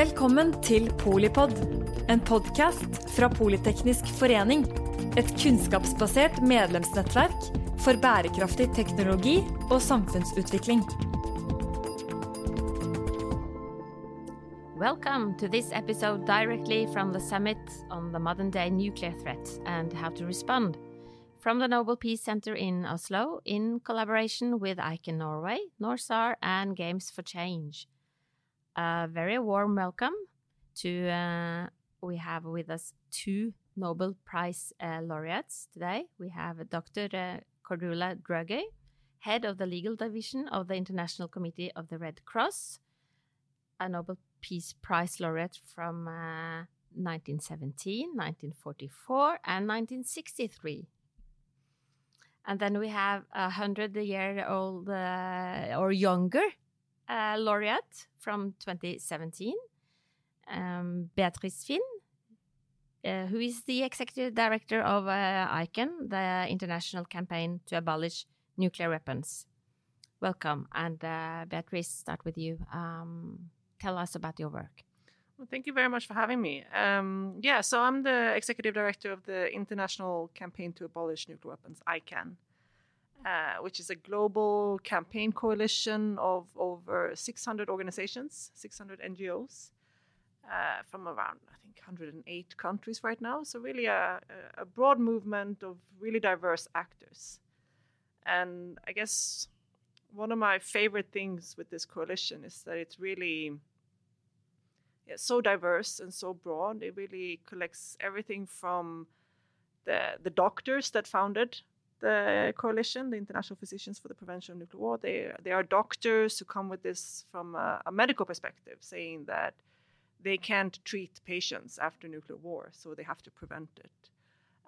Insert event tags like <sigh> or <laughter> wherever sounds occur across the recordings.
Velkommen til Polipod, en podkast fra Politeknisk forening. Et kunnskapsbasert medlemsnettverk for bærekraftig teknologi og samfunnsutvikling. Welcome to this episode directly from the summit on the modern day nuclear threat and how to respond. From the Nobel Peace Center in Oslo, in collaboration with ICAN Norway, NORSAR, and Games for Change. A very warm welcome to, uh, we have with us two Nobel Prize uh, laureates today. We have Dr. Uh, Cordula Droege, head of the legal division of the International Committee of the Red Cross, a Nobel Peace Prize laureate from 1917, 1944, and 1963. And then we have a hundred year old uh, or younger uh, laureate from 2017, um, Beatrice Fihn, uh, who is the executive director of ICAN, the international campaign to abolish nuclear weapons. Welcome. And Beatrice, start with you. Um, tell us about your work. Well, thank you very much for having me. Um, yeah, so I'm the executive director of the International Campaign to Abolish Nuclear Weapons, ICAN, uh, which is a global campaign coalition of over 600 organizations, 600 NGOs uh, from around, I think, 108 countries right now. So, really, a, a broad movement of really diverse actors. And I guess one of my favorite things with this coalition is that it's really so diverse and so broad. It really collects everything from the the doctors that founded the coalition, the International Physicians for the Prevention of Nuclear War. They they are doctors who come with this from a, a medical perspective, saying that they can't treat patients after nuclear war, so they have to prevent it.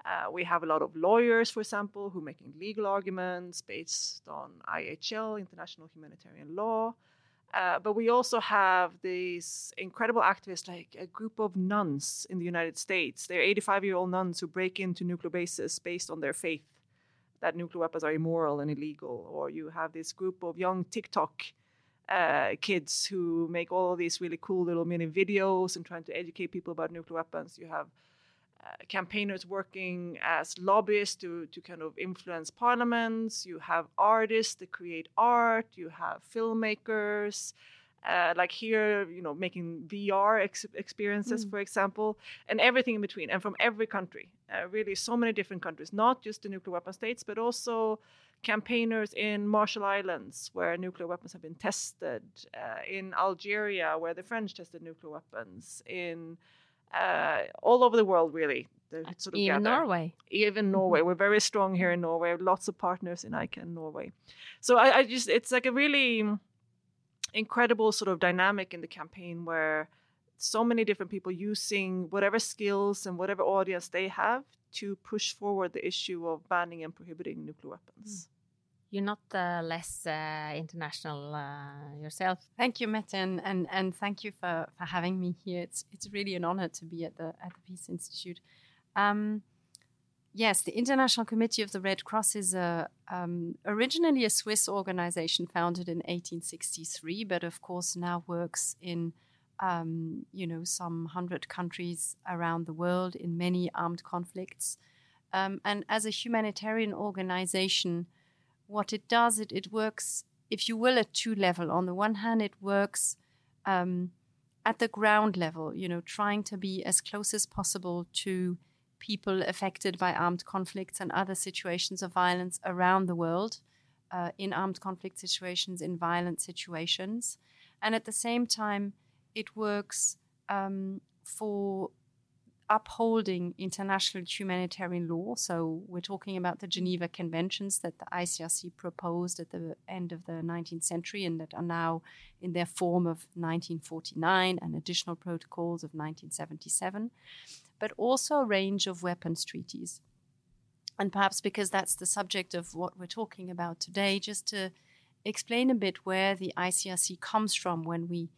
Uh, we have a lot of lawyers, for example, who are making legal arguments based on IHL, international humanitarian law. Uh, but we also have these incredible activists, like a group of nuns in the United States. They're 85 year old nuns who break into nuclear bases based on their faith that nuclear weapons are immoral and illegal. Or you have this group of young TikTok uh, kids who make all of these really cool little mini videos and trying to educate people about nuclear weapons. You have uh, campaigners working as lobbyists to, to kind of influence parliaments. You have artists that create art. You have filmmakers, uh, like here, you know, making VR ex- experiences, mm. for example, and everything in between, and from every country. Uh, really, so many different countries, not just the nuclear weapon states, but also campaigners in Marshall Islands, where nuclear weapons have been tested, uh, in Algeria, where the French tested nuclear weapons, in uh, all over the world, really. Sort of Even gather. Norway. Even mm-hmm. Norway. We're very strong here in Norway. Lots of partners in ICAN Norway. So I, I just, it's like a really incredible sort of dynamic in the campaign where so many different people using whatever skills and whatever audience they have to push forward the issue of banning and prohibiting nuclear weapons. Mm. You're not uh, less uh, international uh, yourself. Thank you, Mette, and, and, and thank you for, for having me here. It's it's really an honor to be at the at the Peace Institute. Um, yes, the International Committee of the Red Cross is a, um, originally a Swiss organization founded in 1863, but of course now works in um, you know some hundred countries around the world in many armed conflicts, um, and as a humanitarian organization what it does, it, it works, if you will, at two level. On the one hand, it works um, at the ground level, you know, trying to be as close as possible to people affected by armed conflicts and other situations of violence around the world, uh, in armed conflict situations, in violent situations. And at the same time, it works um, for upholding international humanitarian law. So we're talking about the Geneva Conventions that the ICRC proposed at the end of the 19th century and that are now in their form of 1949 and additional protocols of 1977, but also a range of weapons treaties. And perhaps because that's the subject of what we're talking about today, just to explain a bit where the ICRC comes from when we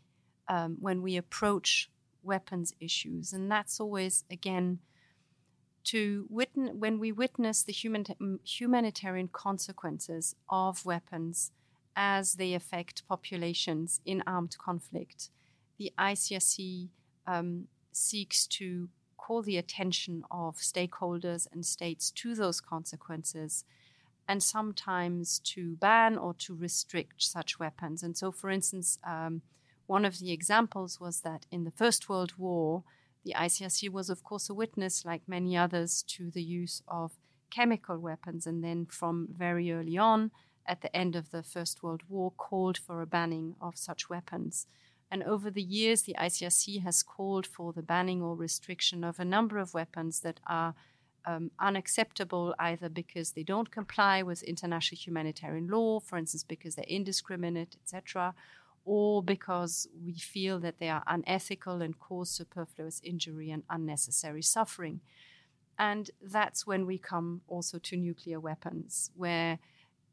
um, when we approach weapons issues. And that's always, again, to witness when we witness the human, humanitarian consequences of weapons as they affect populations in armed conflict. the ICRC um, seeks to call the attention of stakeholders and states to those consequences and sometimes to ban or to restrict such weapons. And so, for instance, um, one of the examples was that in the First World War, the ICRC was, of course, a witness, like many others, to the use of chemical weapons. And then, from very early on, at the end of the First World War, called for a banning of such weapons. And over the years, the ICRC has called for the banning or restriction of a number of weapons that are um, unacceptable either because they don't comply with international humanitarian law, for instance, because they're indiscriminate, etc., or because we feel that they are unethical and cause superfluous injury and unnecessary suffering. And that's when we come also to nuclear weapons, where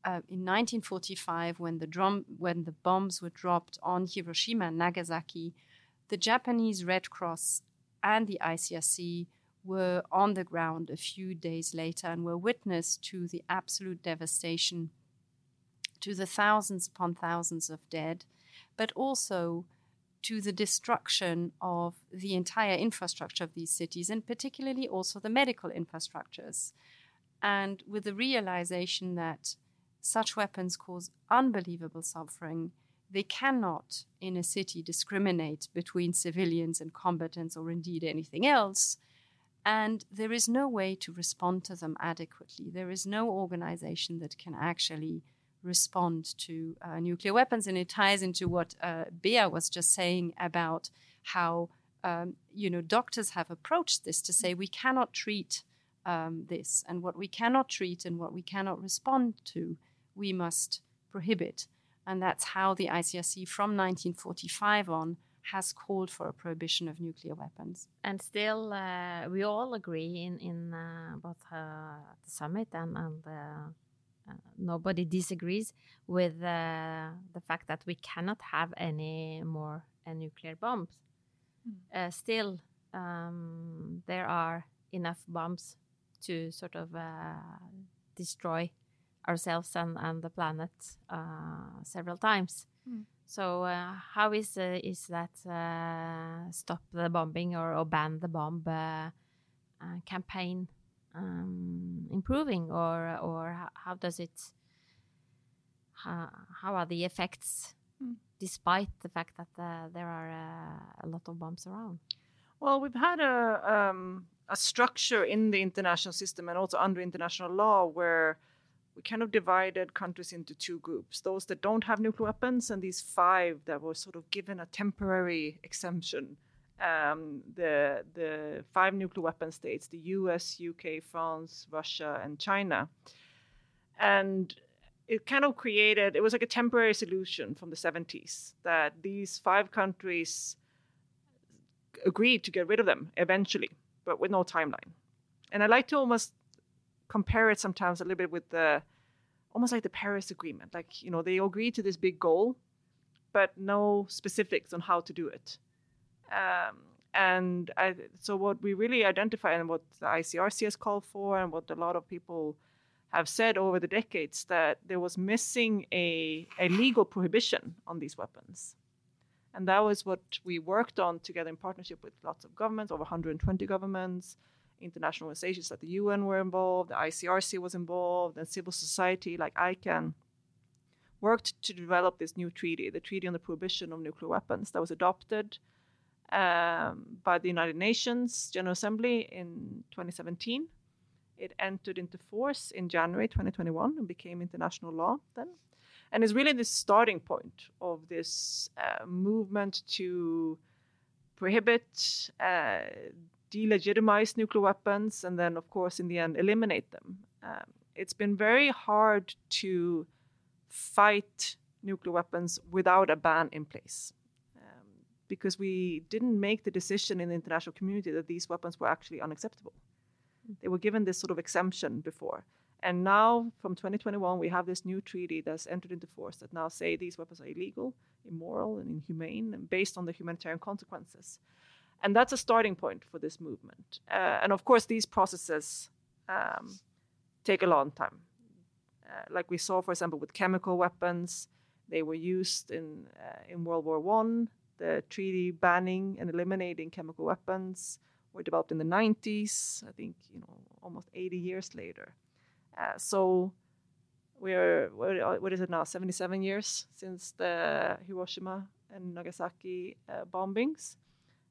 uh, in 1945, when the, drum, when the bombs were dropped on Hiroshima and Nagasaki, the Japanese Red Cross and the ICRC were on the ground a few days later and were witness to the absolute devastation, to the thousands upon thousands of dead, but also to the destruction of the entire infrastructure of these cities, and particularly also the medical infrastructures. And with the realization that such weapons cause unbelievable suffering, they cannot, in a city, discriminate between civilians and combatants or indeed anything else and there is no way to respond to them adequately. There is no organization that can actually respond to uh, nuclear weapons. And it ties into what uh, Bea was just saying about how um, you know doctors have approached this to say we cannot treat um, this, and what we cannot treat and what we cannot respond to, we must prohibit. And that's how the ICRC from 1945 on has called for a prohibition of nuclear weapons. And still, uh, we all agree in in uh, both uh, the summit and and uh, uh, nobody disagrees with uh, the fact that we cannot have any more nuclear bombs. Mm. still, um, there are enough bombs to sort of destroy ourselves and, and the planet several times. Mm. So uh, how is uh, is that uh, stop the bombing or, or ban the bomb uh, uh, campaign um, improving, or or how does it? How, how are the effects, mm. despite the fact that uh, there are a lot of bumps around? Well, we've had a um, a structure in the international system and also under international law where we kind of divided countries into two groups those that don't have nuclear weapons and these five that were sort of given a temporary exemption um, the the five nuclear weapon states the US UK France Russia and China and it kind of created it was like a temporary solution from the 70s that these five countries agreed to get rid of them eventually but with no timeline and i like to almost compare it sometimes a little bit with the almost like the Paris Agreement. Like, you know, they agreed to this big goal, but no specifics on how to do it. Um, and I, so, what we really identify and what the ICRC has called for, and what a lot of people have said over the decades, that there was missing a, a legal prohibition on these weapons. And that was what we worked on together in partnership with lots of governments, over 120 governments, international organizations like the UN were involved, the ICRC was involved, and civil society like ICAN worked to develop this new treaty, the Treaty on the Prohibition of Nuclear Weapons, that was adopted um, by the United Nations General Assembly in 2017. It entered into force in January 2021 and became international law then. And is really the starting point of this uh, movement to prohibit uh, delegitimize nuclear weapons and then, of course, in the end, eliminate them. Um, it's been very hard to fight nuclear weapons without a ban in place because we didn't make the decision in the international community that these weapons were actually unacceptable. They were given this sort of exemption before. And now, from 2021, we have this new treaty that's entered into force that now say these weapons are illegal, immoral, and inhumane, and based on the humanitarian consequences. And that's a starting point for this movement. Uh, and of course, these processes um, take a long time. Uh, like we saw, for example, with chemical weapons, they were used in uh, in World War One. The treaty banning and eliminating chemical weapons were developed in the 90s. I think you know almost 80 years later. Uh, so we're what is it now? 77 years since the Hiroshima and Nagasaki uh, bombings.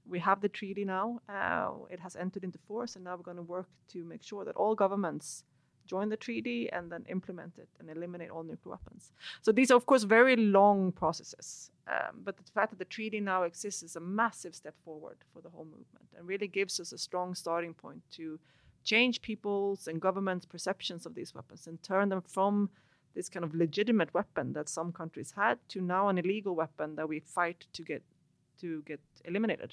We have the treaty now. Uh, it has entered into force, and now we're going to work to make sure that all governments join the treaty and then implement it and eliminate all nuclear weapons. So these are, of course, very long processes. Um, but the fact that the treaty now exists is a massive step forward for the whole movement and really gives us a strong starting point to change people's and governments' perceptions of these weapons and turn them from this kind of legitimate weapon that some countries had to now an illegal weapon that we fight to get to get eliminated.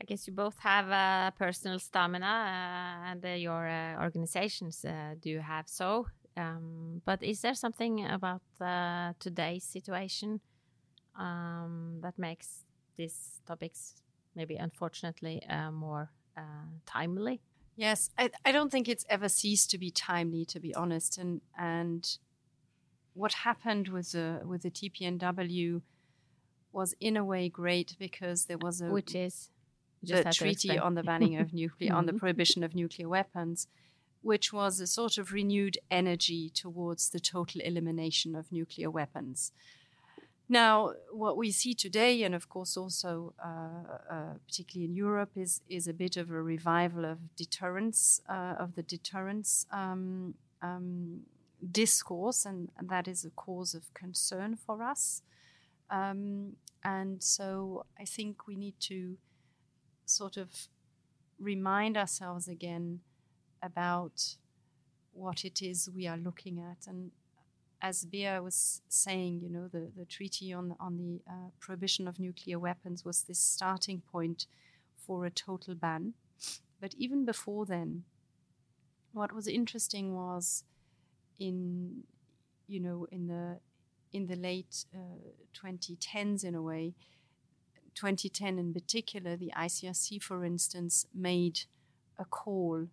I guess you both have uh, personal stamina, uh, and uh, your uh, organizations uh, do have so. Um, but is there something about uh, today's situation um, that makes these topics, maybe unfortunately, more timely? Yes, I, I don't think it's ever ceased to be timely, to be honest. And and what happened with the with the TPNW was in a way great because there was a which is the treaty on the <laughs> banning of nuclear, on the mm-hmm. prohibition of nuclear weapons, which was a sort of renewed energy towards the total elimination of nuclear weapons. Now, what we see today, and of course also uh, uh, particularly in Europe, is is a bit of a revival of deterrence uh, of the deterrence um, um, discourse, and, and, that is a cause of concern for us. Um, and so, I think we need to sort of remind ourselves again about what it is we are looking at. And as Bea was saying, you know, the, the treaty on, on the uh, prohibition of nuclear weapons was this starting point for a total ban. But even before then, what was interesting was in, you know, in the in the late uh, 2010s, in a way, 2010 in particular, the ICRC, for instance, made a call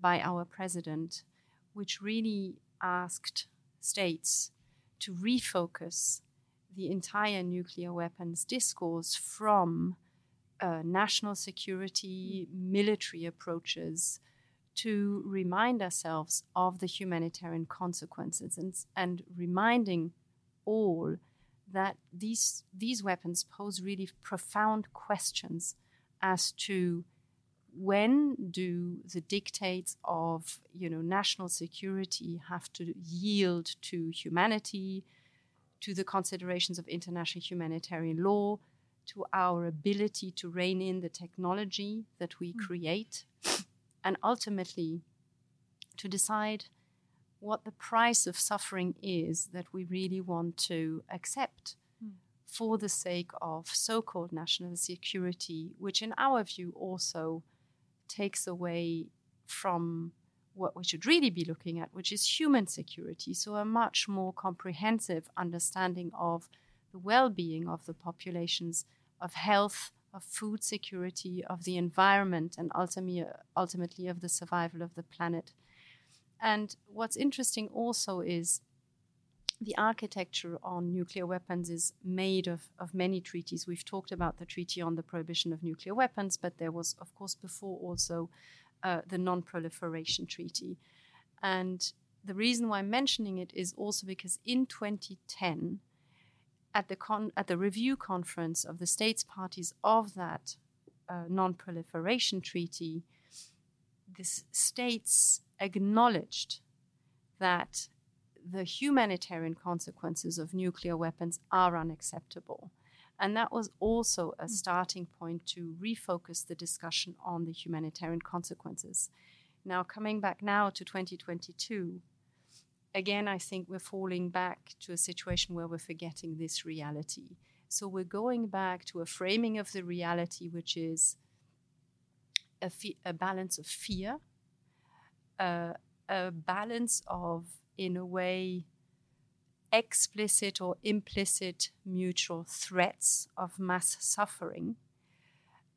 by our president, which really asked states to refocus the entire nuclear weapons discourse from uh, national security, military approaches to remind ourselves of the humanitarian consequences and, and reminding all that these these weapons pose really profound questions as to when do the dictates of you know national security have to yield to humanity to the considerations of international humanitarian law to our ability to rein in the technology that we mm. create and ultimately to decide what the price of suffering is that we really want to accept mm. for the sake of so called national security, which, in our view, also takes away from what we should really be looking at, which is human security. So, a much more comprehensive understanding of the well being of the populations, of health, of food security, of the environment, and ultimately, ultimately of the survival of the planet. And what's interesting also is the architecture on nuclear weapons is made of, of many treaties. We've talked about the Treaty on the Prohibition of Nuclear Weapons, but there was, of course, before also uh, the Non Proliferation Treaty. And the reason why I'm mentioning it is also because in 2010, at the, con- at the review conference of the states parties of that uh, non proliferation treaty, the states acknowledged that the humanitarian consequences of nuclear weapons are unacceptable. And that was also a hmm. starting point to refocus the discussion on the humanitarian consequences. Now, coming back now to 2022, again, I think we're falling back to a situation where we're forgetting this reality. So we're going back to a framing of the reality, which is a, a balance of fear, uh, a balance of in a way, explicit or implicit mutual threats of mass suffering,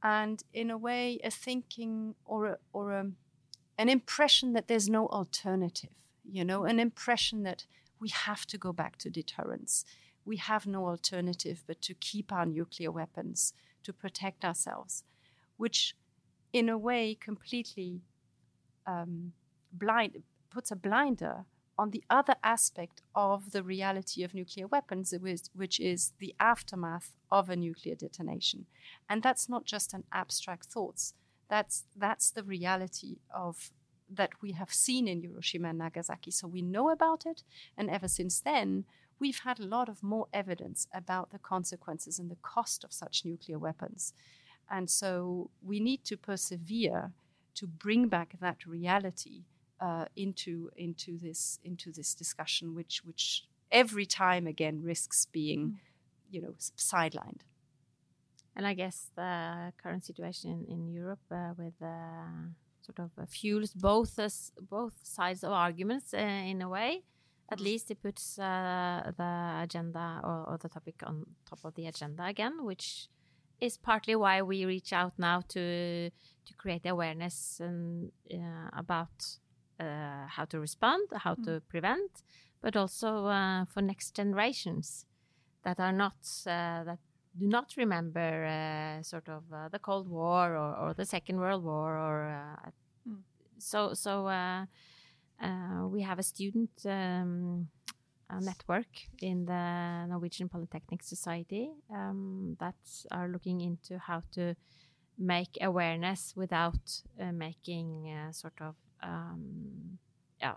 and in a way, a thinking or a, or a, an impression that there's no alternative. You know, an impression that we have to go back to deterrence. we have no alternative but to keep our nuclear weapons to protect ourselves, which in a way completely um, blind puts a blinder on the other aspect of the reality of nuclear weapons, which is the aftermath of a nuclear detonation. And that's not just an abstract thoughts. That's that's the reality of that we have seen in Hiroshima and Nagasaki. So we know about it, and ever since then, we've had a lot of more evidence about the consequences and the cost of such nuclear weapons. And so we need to persevere to bring back that reality uh, into into this into this discussion, which which every time again risks being, mm. you know, sidelined. And I guess the current situation in, in Europe uh, with uh, sort of uh, fuels both both sides of arguments uh, in a way. At mm. least it puts uh, the agenda or, or, the topic on top of the agenda again, which is partly why we reach out now to to create awareness and about uh, how to respond, how mm. to prevent, but also uh, for next generations that are not uh, that do not remember uh, sort of uh, the Cold War or, or, the Second World War or mm. so so we have a student um, network in the Norwegian Polytechnic Society um, that are looking into how to make awareness without making sort of um, yeah,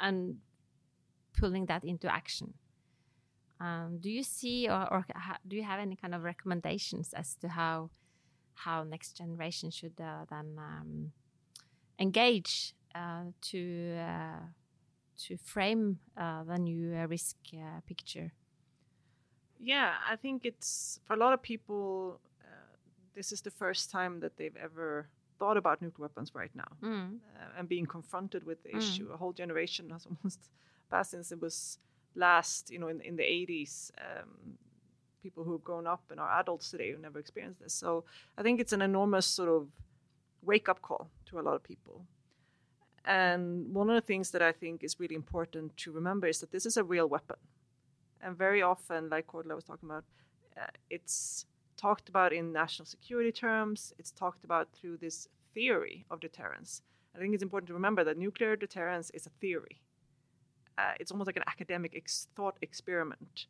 and pulling that into action. Um, do you see, or, or do you have any kind of recommendations as to how how next generation should uh, then um, engage uh, to uh, to frame uh, the new uh, risk uh, picture? Yeah, I think it's for a lot of people. this is the first time that they've ever thought about nuclear weapons right now mm. and being confronted with the mm. issue. A whole generation has <laughs> almost passed since it was last, you know, in, in the 80s. Um, people who have grown up and are adults today who never experienced this. So I think it's an enormous sort of wake up call to a lot of people. And one of the things that I think is really important to remember is that this is a real weapon. And very often, like Cordula was talking about, uh, it's talked about in national security terms. It's talked about through this theory of deterrence. I think it's important to remember that nuclear deterrence is a theory. Uh, it's almost like an academic ex- thought experiment,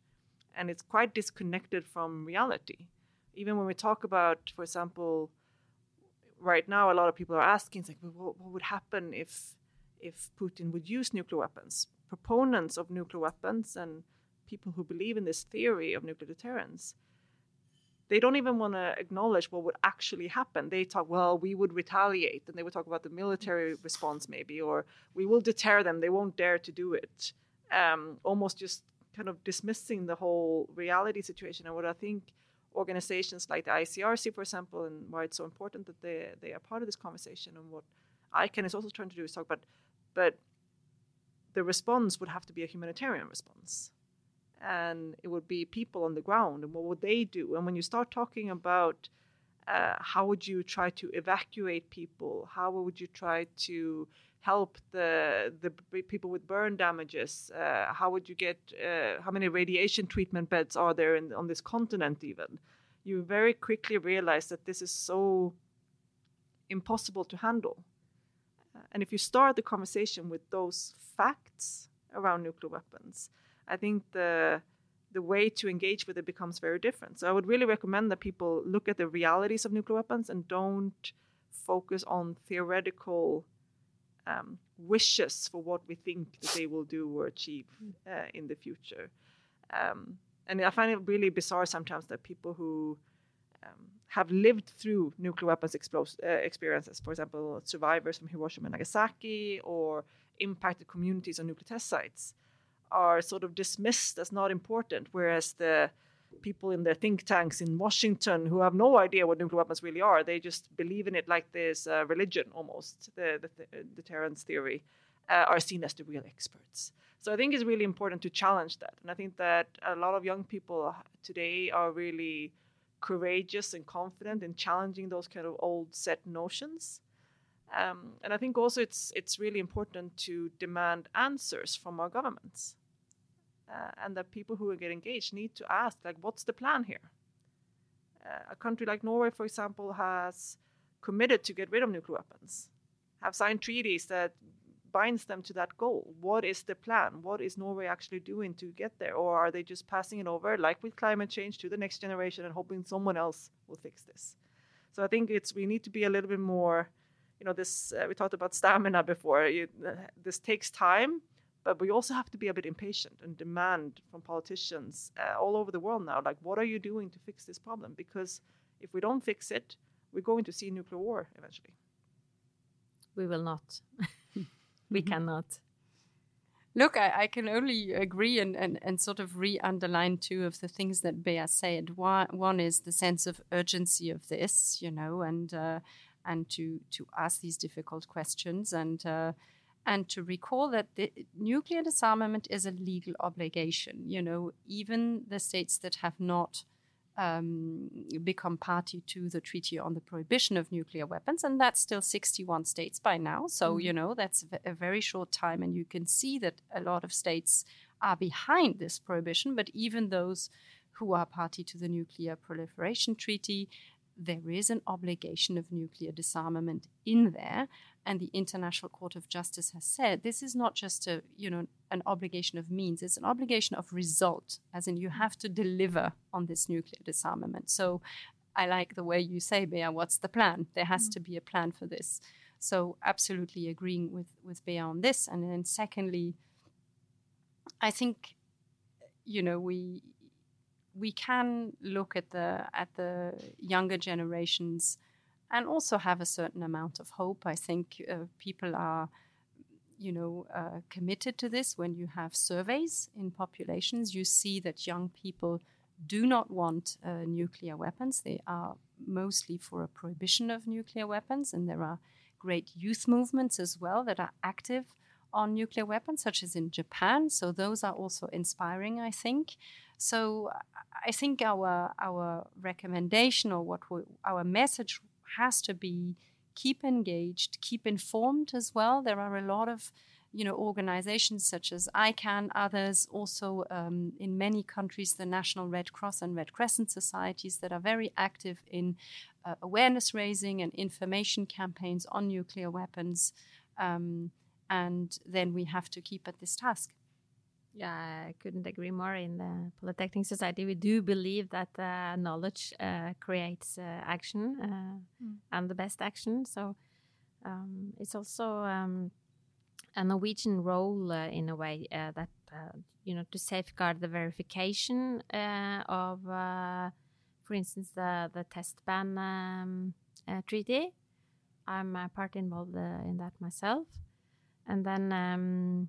and it's quite disconnected from reality. Even when we talk about, for example, right now, a lot of people are asking, like, what, what would happen if if Putin would use nuclear weapons? Proponents of nuclear weapons and people who believe in this theory of nuclear deterrence they don't even want to acknowledge what would actually happen. They talk, well, we would retaliate, and they would talk about the military response, maybe, or we will deter them. They won't dare to do it. Um, almost just kind of dismissing the whole reality situation. And what I think organizations like the ICRC, for example, and why it's so important that they they are part of this conversation, and what ICAN is also trying to do is talk about, but the response would have to be a humanitarian response. And it would be people on the ground and what would they do? And when you start talking about uh, how would you try to evacuate people? How would you try to help the the people with burn damages? Uh, how would you get uh, how many radiation treatment beds are there in, on this continent even? You very quickly realize that this is so impossible to handle. Uh, and if you start the conversation with those facts around nuclear weapons I think the the way to engage with it becomes very different. So I would really recommend that people look at the realities of nuclear weapons and don't focus on theoretical um, wishes for what we think that they will do or achieve mm. uh, in the future. Um, and I find it really bizarre sometimes that people who um, have lived through nuclear weapons explos- uh, experiences, for example, survivors from Hiroshima and Nagasaki, or impacted communities on nuclear test sites, are sort of dismissed as not important, whereas the people in their think tanks in Washington who have no idea what nuclear weapons really are, they just believe in it like this uh, religion almost, the, the, the deterrence theory, uh, are seen as the real experts. So I think it's really important to challenge that. And I think that a lot of young people today are really courageous and confident in challenging those kind of old set notions. Um, and I think also it's it's really important to demand answers from our governments. Uh, and that people who get engaged need to ask, like, what's the plan here? Uh, a country like Norway, for example, has committed to get rid of nuclear weapons, have signed treaties that binds them to that goal. What is the plan? What is Norway actually doing to get there? Or are they just passing it over, like with climate change, to the next generation and hoping someone else will fix this? So I think it's we need to be a little bit more, you know, this uh, we talked about stamina before. You, uh, this takes time, but we also have to be a bit impatient and demand from politicians uh, all over the world now, like what are you doing to fix this problem? Because if we don't fix it, we're going to see nuclear war eventually. We will not. <laughs> we Mm-hmm. cannot. Look, I, I can only agree and, and, and sort of re underline two of the things that Bea said. One, one is the sense of urgency of this, you know, and uh, and to, to ask these difficult questions and uh, and to recall that the nuclear disarmament is a legal obligation. You know, even the states that have not um, become party to the Treaty on the Prohibition of Nuclear Weapons, and that's still 61 states by now. So, Mm-hmm. you know, that's a very short time, and you can see that a lot of states are behind this prohibition, but even those who are party to the Nuclear Proliferation Treaty, there is an obligation of nuclear disarmament in there and the international court of justice has said this is not just a you know an obligation of means it's an obligation of result as in you have to deliver on this nuclear disarmament. So i like the way you say bea what's the plan? There has mm. to be a plan for this. So absolutely agreeing with with bea on this. And then secondly i think you know we we can look at the at the younger generations and also have a certain amount of hope. I think uh, people are, you know, uh, committed to this. When you have surveys in populations, you see that young people do not want uh, nuclear weapons. They are mostly for a prohibition of nuclear weapons, and there are great youth movements as well that are active on nuclear weapons, such as in Japan. So those are also inspiring, I think. So I think our our recommendation or what we, our message has to be keep engaged, keep informed as well. There are a lot of you know organizations such as ICAN, others also um, in many countries the National Red Cross and Red Crescent societies that are very active in uh, awareness raising and information campaigns on nuclear weapons. Um, and then we have to keep at this task. Yeah, I couldn't agree more. In the Polytechnic Society, we do believe that uh, knowledge uh, creates uh, action mm. and the best action. So um, it's also um, a Norwegian role uh, in a way uh, that you know to safeguard the verification of, for instance, the the test ban um, treaty. I'm a part involved in that myself, and then.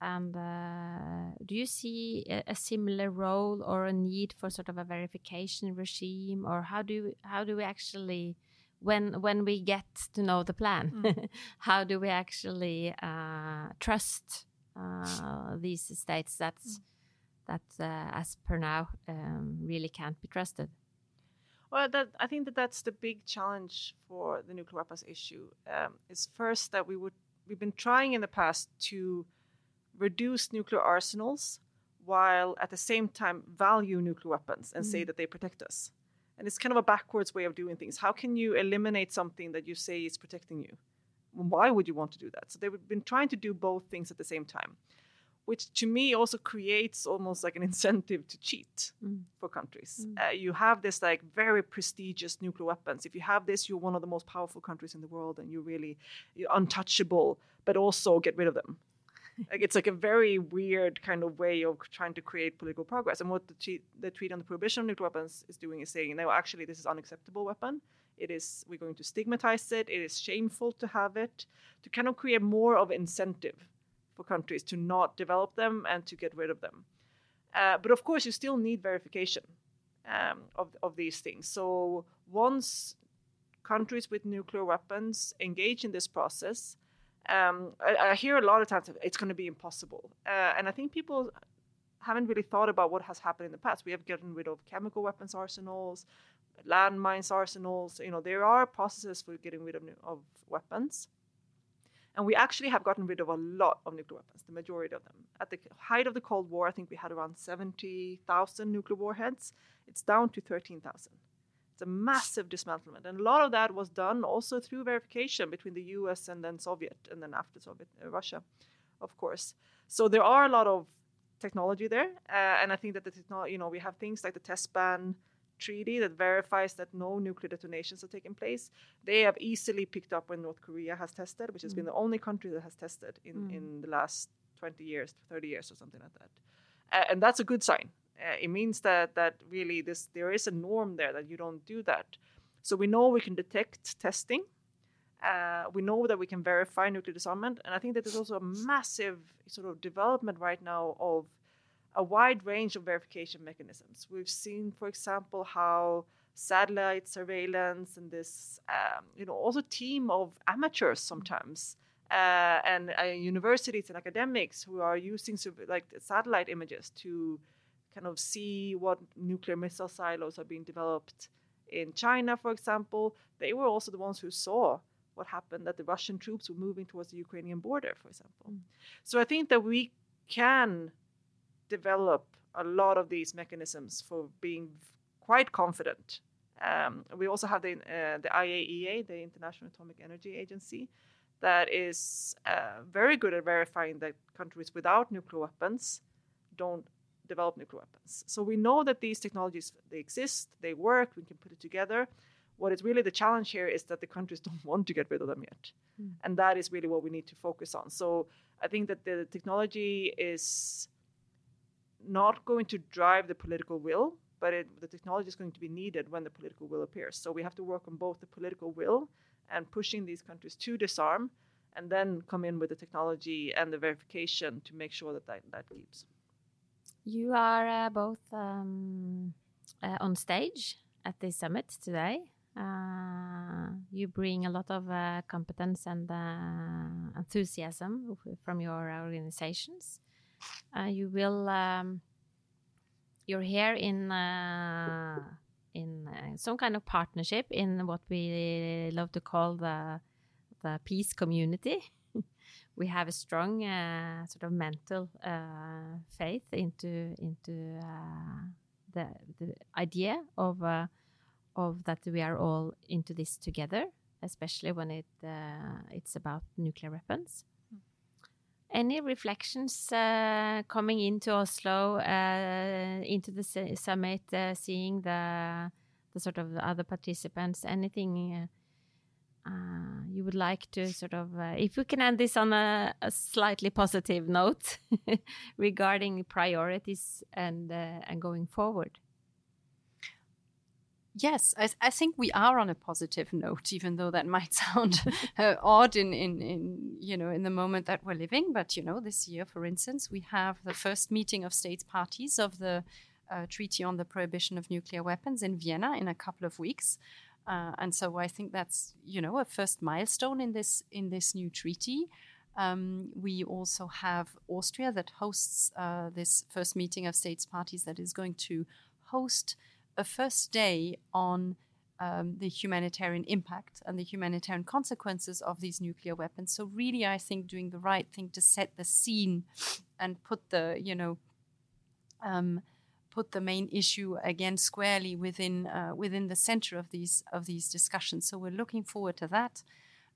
And uh, do you see a, a, similar role or a need for sort of a verification regime, or how do how do we actually, when when we get to know the plan, mm. <laughs> how do we actually uh, trust uh, these states that mm. that as per now um, really can't be trusted? Well, that, I think that that's the big challenge for the nuclear weapons issue. Um, is first that we would we've been trying in the past to reduce nuclear arsenals while at the same time value nuclear weapons and mm. say that they protect us. And it's kind of a backwards way of doing things. How can you eliminate something that you say is protecting you? Why would you want to do that? So they've been trying to do both things at the same time, which to me also creates almost like an <laughs> incentive to cheat mm. for countries. Mm. Uh, you have this like very prestigious nuclear weapons. If you have this, you're one of the most powerful countries in the world, and you're really you're untouchable. But also get rid of them <laughs> like it's like a very weird kind of way of trying to create political progress. And what the, treat, the treaty on the prohibition of nuclear weapons is doing is saying, no, actually, this is unacceptable weapon. It is we're going to stigmatize it. It is shameful to have it. To kind of create more of incentive for countries to not develop them and to get rid of them. Uh, but of course, you still need verification um, of of these things. So once countries with nuclear weapons engage in this process, um, I, I, hear a lot of times it's going to be impossible, uh, and I think people haven't really thought about what has happened in the past. We have gotten rid of chemical weapons arsenals, landmines arsenals. You know, there are processes for getting rid of, of weapons. And we actually have gotten rid of a lot of nuclear weapons, the majority of them. At the height of the Cold War, I think we had around 70,000 nuclear warheads. It's down to 13,000. A massive dismantlement. And a lot of that was done also through verification between the US and then Soviet, and then after Soviet, uh, Russia, of course. So there are a lot of technology there. Uh, and I think that the technology, you know, we have things like the test ban treaty that verifies that no nuclear detonations are taking place. They have easily picked up when North Korea has tested, which has mm. been the only country that has tested in, mm. in the last 20 years, 30 years, or something like that. Uh, and that's a good sign. Uh, it means that that really this there is a norm there that you don't do that. So we know we can detect testing. Uh, we know that we can verify nuclear disarmament, and I think that there's also a massive sort of development right now of a wide range of verification mechanisms. We've seen, for example, how satellite surveillance and this, um, you know, also team of amateurs sometimes, uh, and uh, universities and academics who are using like satellite images to kind of see what nuclear missile silos are being developed in China, for example. They were also the ones who saw what happened that the Russian troops were moving towards the Ukrainian border, for example. Mm. So I think that we can develop a lot of these mechanisms for being quite confident. Um, we also have the, uh, the IAEA, the International Atomic Energy Agency, that is uh, very good at verifying that countries without nuclear weapons don't develop nuclear weapons. So we know that these technologies they exist, they work, we can put it together. What is really the challenge here is that the countries <laughs> don't want to get rid of them yet, mm. and that is really what we need to focus on. So I think that the technology is not going to drive the political will, but it, the technology is going to be needed when the political will appears. So we have to work on both the political will and pushing these countries to disarm, and then come in with the technology and the verification to make sure that that, that keeps. You are uh, both um, uh, on stage at the summit today. Uh, you bring a lot of uh, competence and uh, enthusiasm from your organizations. Uh, you will um, you're here in in some kind of partnership in what we love to call the the peace community. We have a strong uh, sort of mental uh, faith into into uh, the the idea of of that we are all into this together, especially when it it's about nuclear weapons. Any reflections uh, coming into Oslo, uh, into the summit, uh, seeing the the sort of other participants? Anything uh, uh, you would like to sort of, uh, if we can end this on a, a slightly positive note <laughs> regarding priorities and and going forward? Yes, I, I, think we are on a positive note, even though that might <laughs> sound uh, odd in, in, in, you know, in the moment that we're living. But, you know, this year, for instance, we have the first meeting of states parties of the uh, Treaty on the Prohibition of Nuclear Weapons in Vienna in a couple of weeks. Uh, and so I think that's, you know, a first milestone in this, in this new treaty. Um, we also have Austria that hosts uh, this first meeting of states parties that is going to host a first day on um, the humanitarian impact and the humanitarian consequences of these nuclear weapons. So really, I think doing the right thing to set the scene and put the you know um, put the main issue again squarely within uh, within the center of these of these discussions. So we're looking forward to that.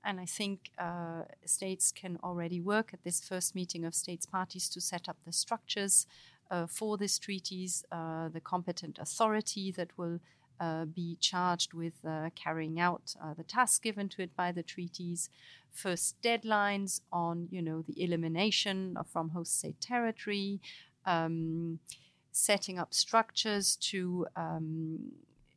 And I think uh, states can already work at this first meeting of states parties to set up the structures uh, for these treaties, uh, the competent authority that will uh, be charged with uh, carrying out the tasks given to it by the treaties, first deadlines on, you know, the elimination from host state territory, um, setting up structures to, um,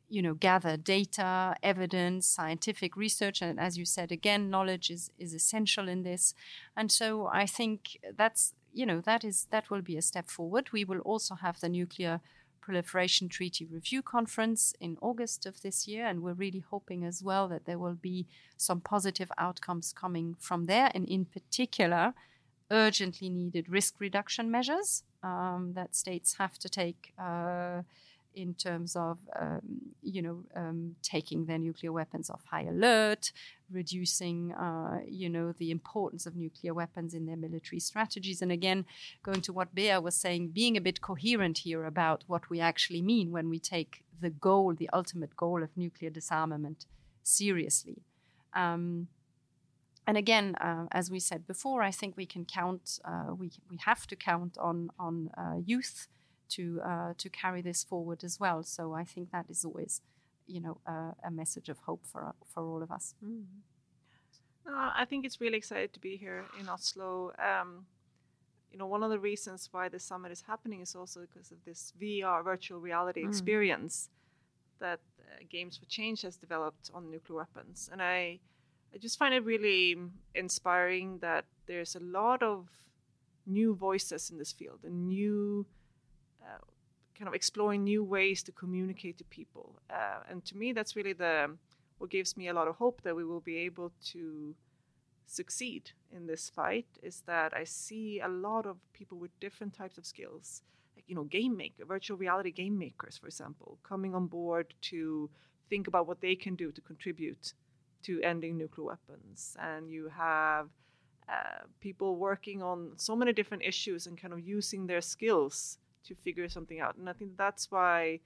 you know, gather data, evidence, scientific research, and as you said again, knowledge is is essential in this. And so I think that's you know that is that will be a step forward. We will also have the nuclear proliferation treaty review conference in August of this year, and we're really hoping as well that there will be some positive outcomes coming from there, and in particular, urgently needed risk reduction measures um, that states have to take. Uh, in terms of, um, you know, um, taking their nuclear weapons off high alert, reducing, uh, you know, the importance of nuclear weapons in their military strategies. And again, going to what Bea was saying, being a bit coherent here about what we actually mean when we take the goal, the ultimate goal of nuclear disarmament seriously. Um, and again, uh, as we said before, I think we can count, uh, we, we have to count on, on uh, youth to, uh, to carry this forward as well. So I think that is always, you know, a message of hope for, for all of us. Mm. I think it's really excited to be here in Oslo. Um, you know, one of the reasons why the summit is happening is also because of this VR virtual reality mm. experience that uh, Games for Change has developed on nuclear weapons, and I I just find it really inspiring that there's a lot of new voices in this field and new uh, kind of exploring new ways to communicate to people. Uh, and to me, that's really the what gives me a lot of hope that we will be able to succeed in this fight. Is that I see a lot of people with different types of skills, like you know, game maker, virtual reality game makers, for example, coming on board to think about what they can do to contribute to ending nuclear weapons. And you have uh, people working on so many different issues and kind of using their skills to figure something out. And I think that's why,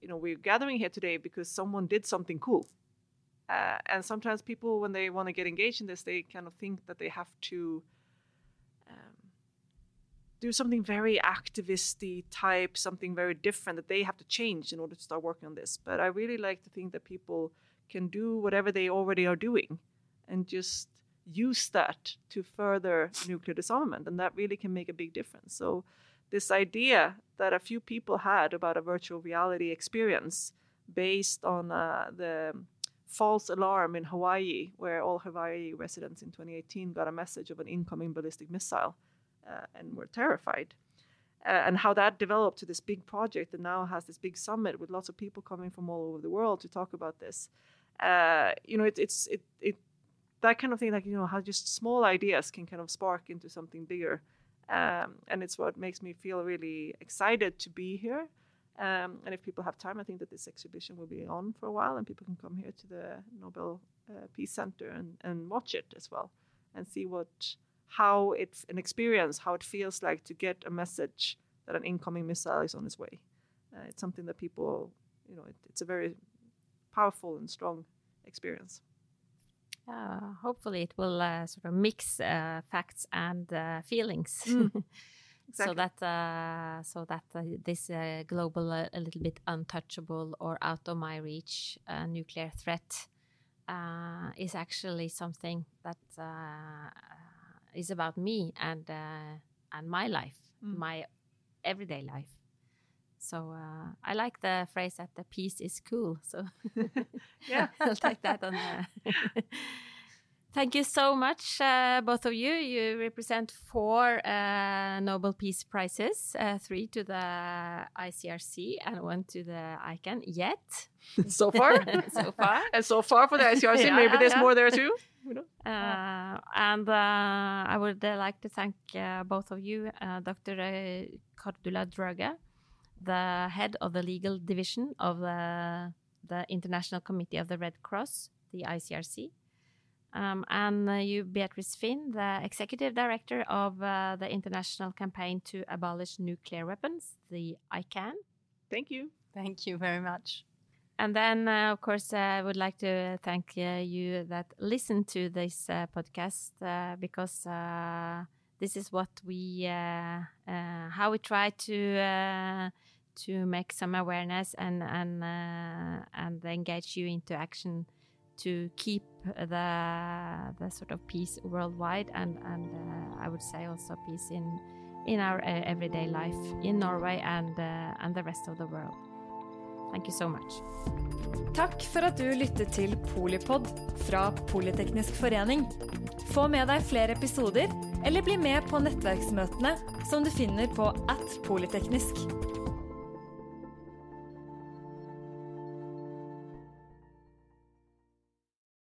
you know, we're gathering here today because someone did something cool. Uh, and sometimes people, when they want to get engaged in this, they kind of think that they have to um, do something very activisty type, something very different that they have to change in order to start working on this. But I really like to think that people can do whatever they already are doing and just use that to further nuclear disarmament. And that really can make a big difference. So, this idea that a few people had about a virtual reality experience based on uh, the false alarm in Hawaii, where all Hawaii residents in 2018 got a message of an incoming ballistic missile uh, and were terrified. Uh, and how that developed to this big project that now has this big summit with lots of people coming from all over the world to talk about this uh, you know, it, it's it it that kind of thing, like you know, how just small ideas can kind of spark into something bigger, um, and it's what makes me feel really excited to be here. Um, and if people have time, I think that this exhibition will be on for a while, and people can come here to the Nobel uh, Peace Center and, and watch it as well, and see what how it's an experience, how it feels like to get a message that an incoming missile is on its way. Uh, it's something that people, you know, it, it's a very powerful and strong experience. Uh, hopefully, it will uh, sort of mix uh, facts and uh, feelings, mm. <laughs> exactly. so that uh, so that uh, this global, a little bit untouchable or out of my reach nuclear threat is actually something that is about me and and my life, mm. my everyday life. So uh, I like the phrase that the peace is cool. So <laughs> yeah, I'll take that on. Uh, <laughs> Thank you so much, uh, both of you. You represent four uh, Nobel Peace Prizes, uh, three to the ICRC and one to the ICAN. Yet, <laughs> so far, so far, and so far for the ICRC, yeah, maybe there's yeah. more there too. Uh, and uh, I would uh, like to thank both of you, Dr. Cordula Droege the head of the legal division of the, the International Committee of the Red Cross, the ICRC. Um, and uh, you, Beatrice Fihn, the executive director of uh, the International Campaign to Abolish Nuclear Weapons, the ICAN. Thank you. Thank you very much. And then, uh, of course, uh, I would like to thank uh, you that listen to this uh, podcast because this is what we, how we try to to make some awareness and and uh, and engage you into action to keep the the sort of peace worldwide and and uh, I would say also peace in in our uh, everyday life in Norway and uh, and the rest of the world. Thank you so much. Takk for at du lyttet til Polipod fra Politeknisk forening. Få med deg flere episoder, eller bli med på nettverksmøtene som du finner på at polyteknisk.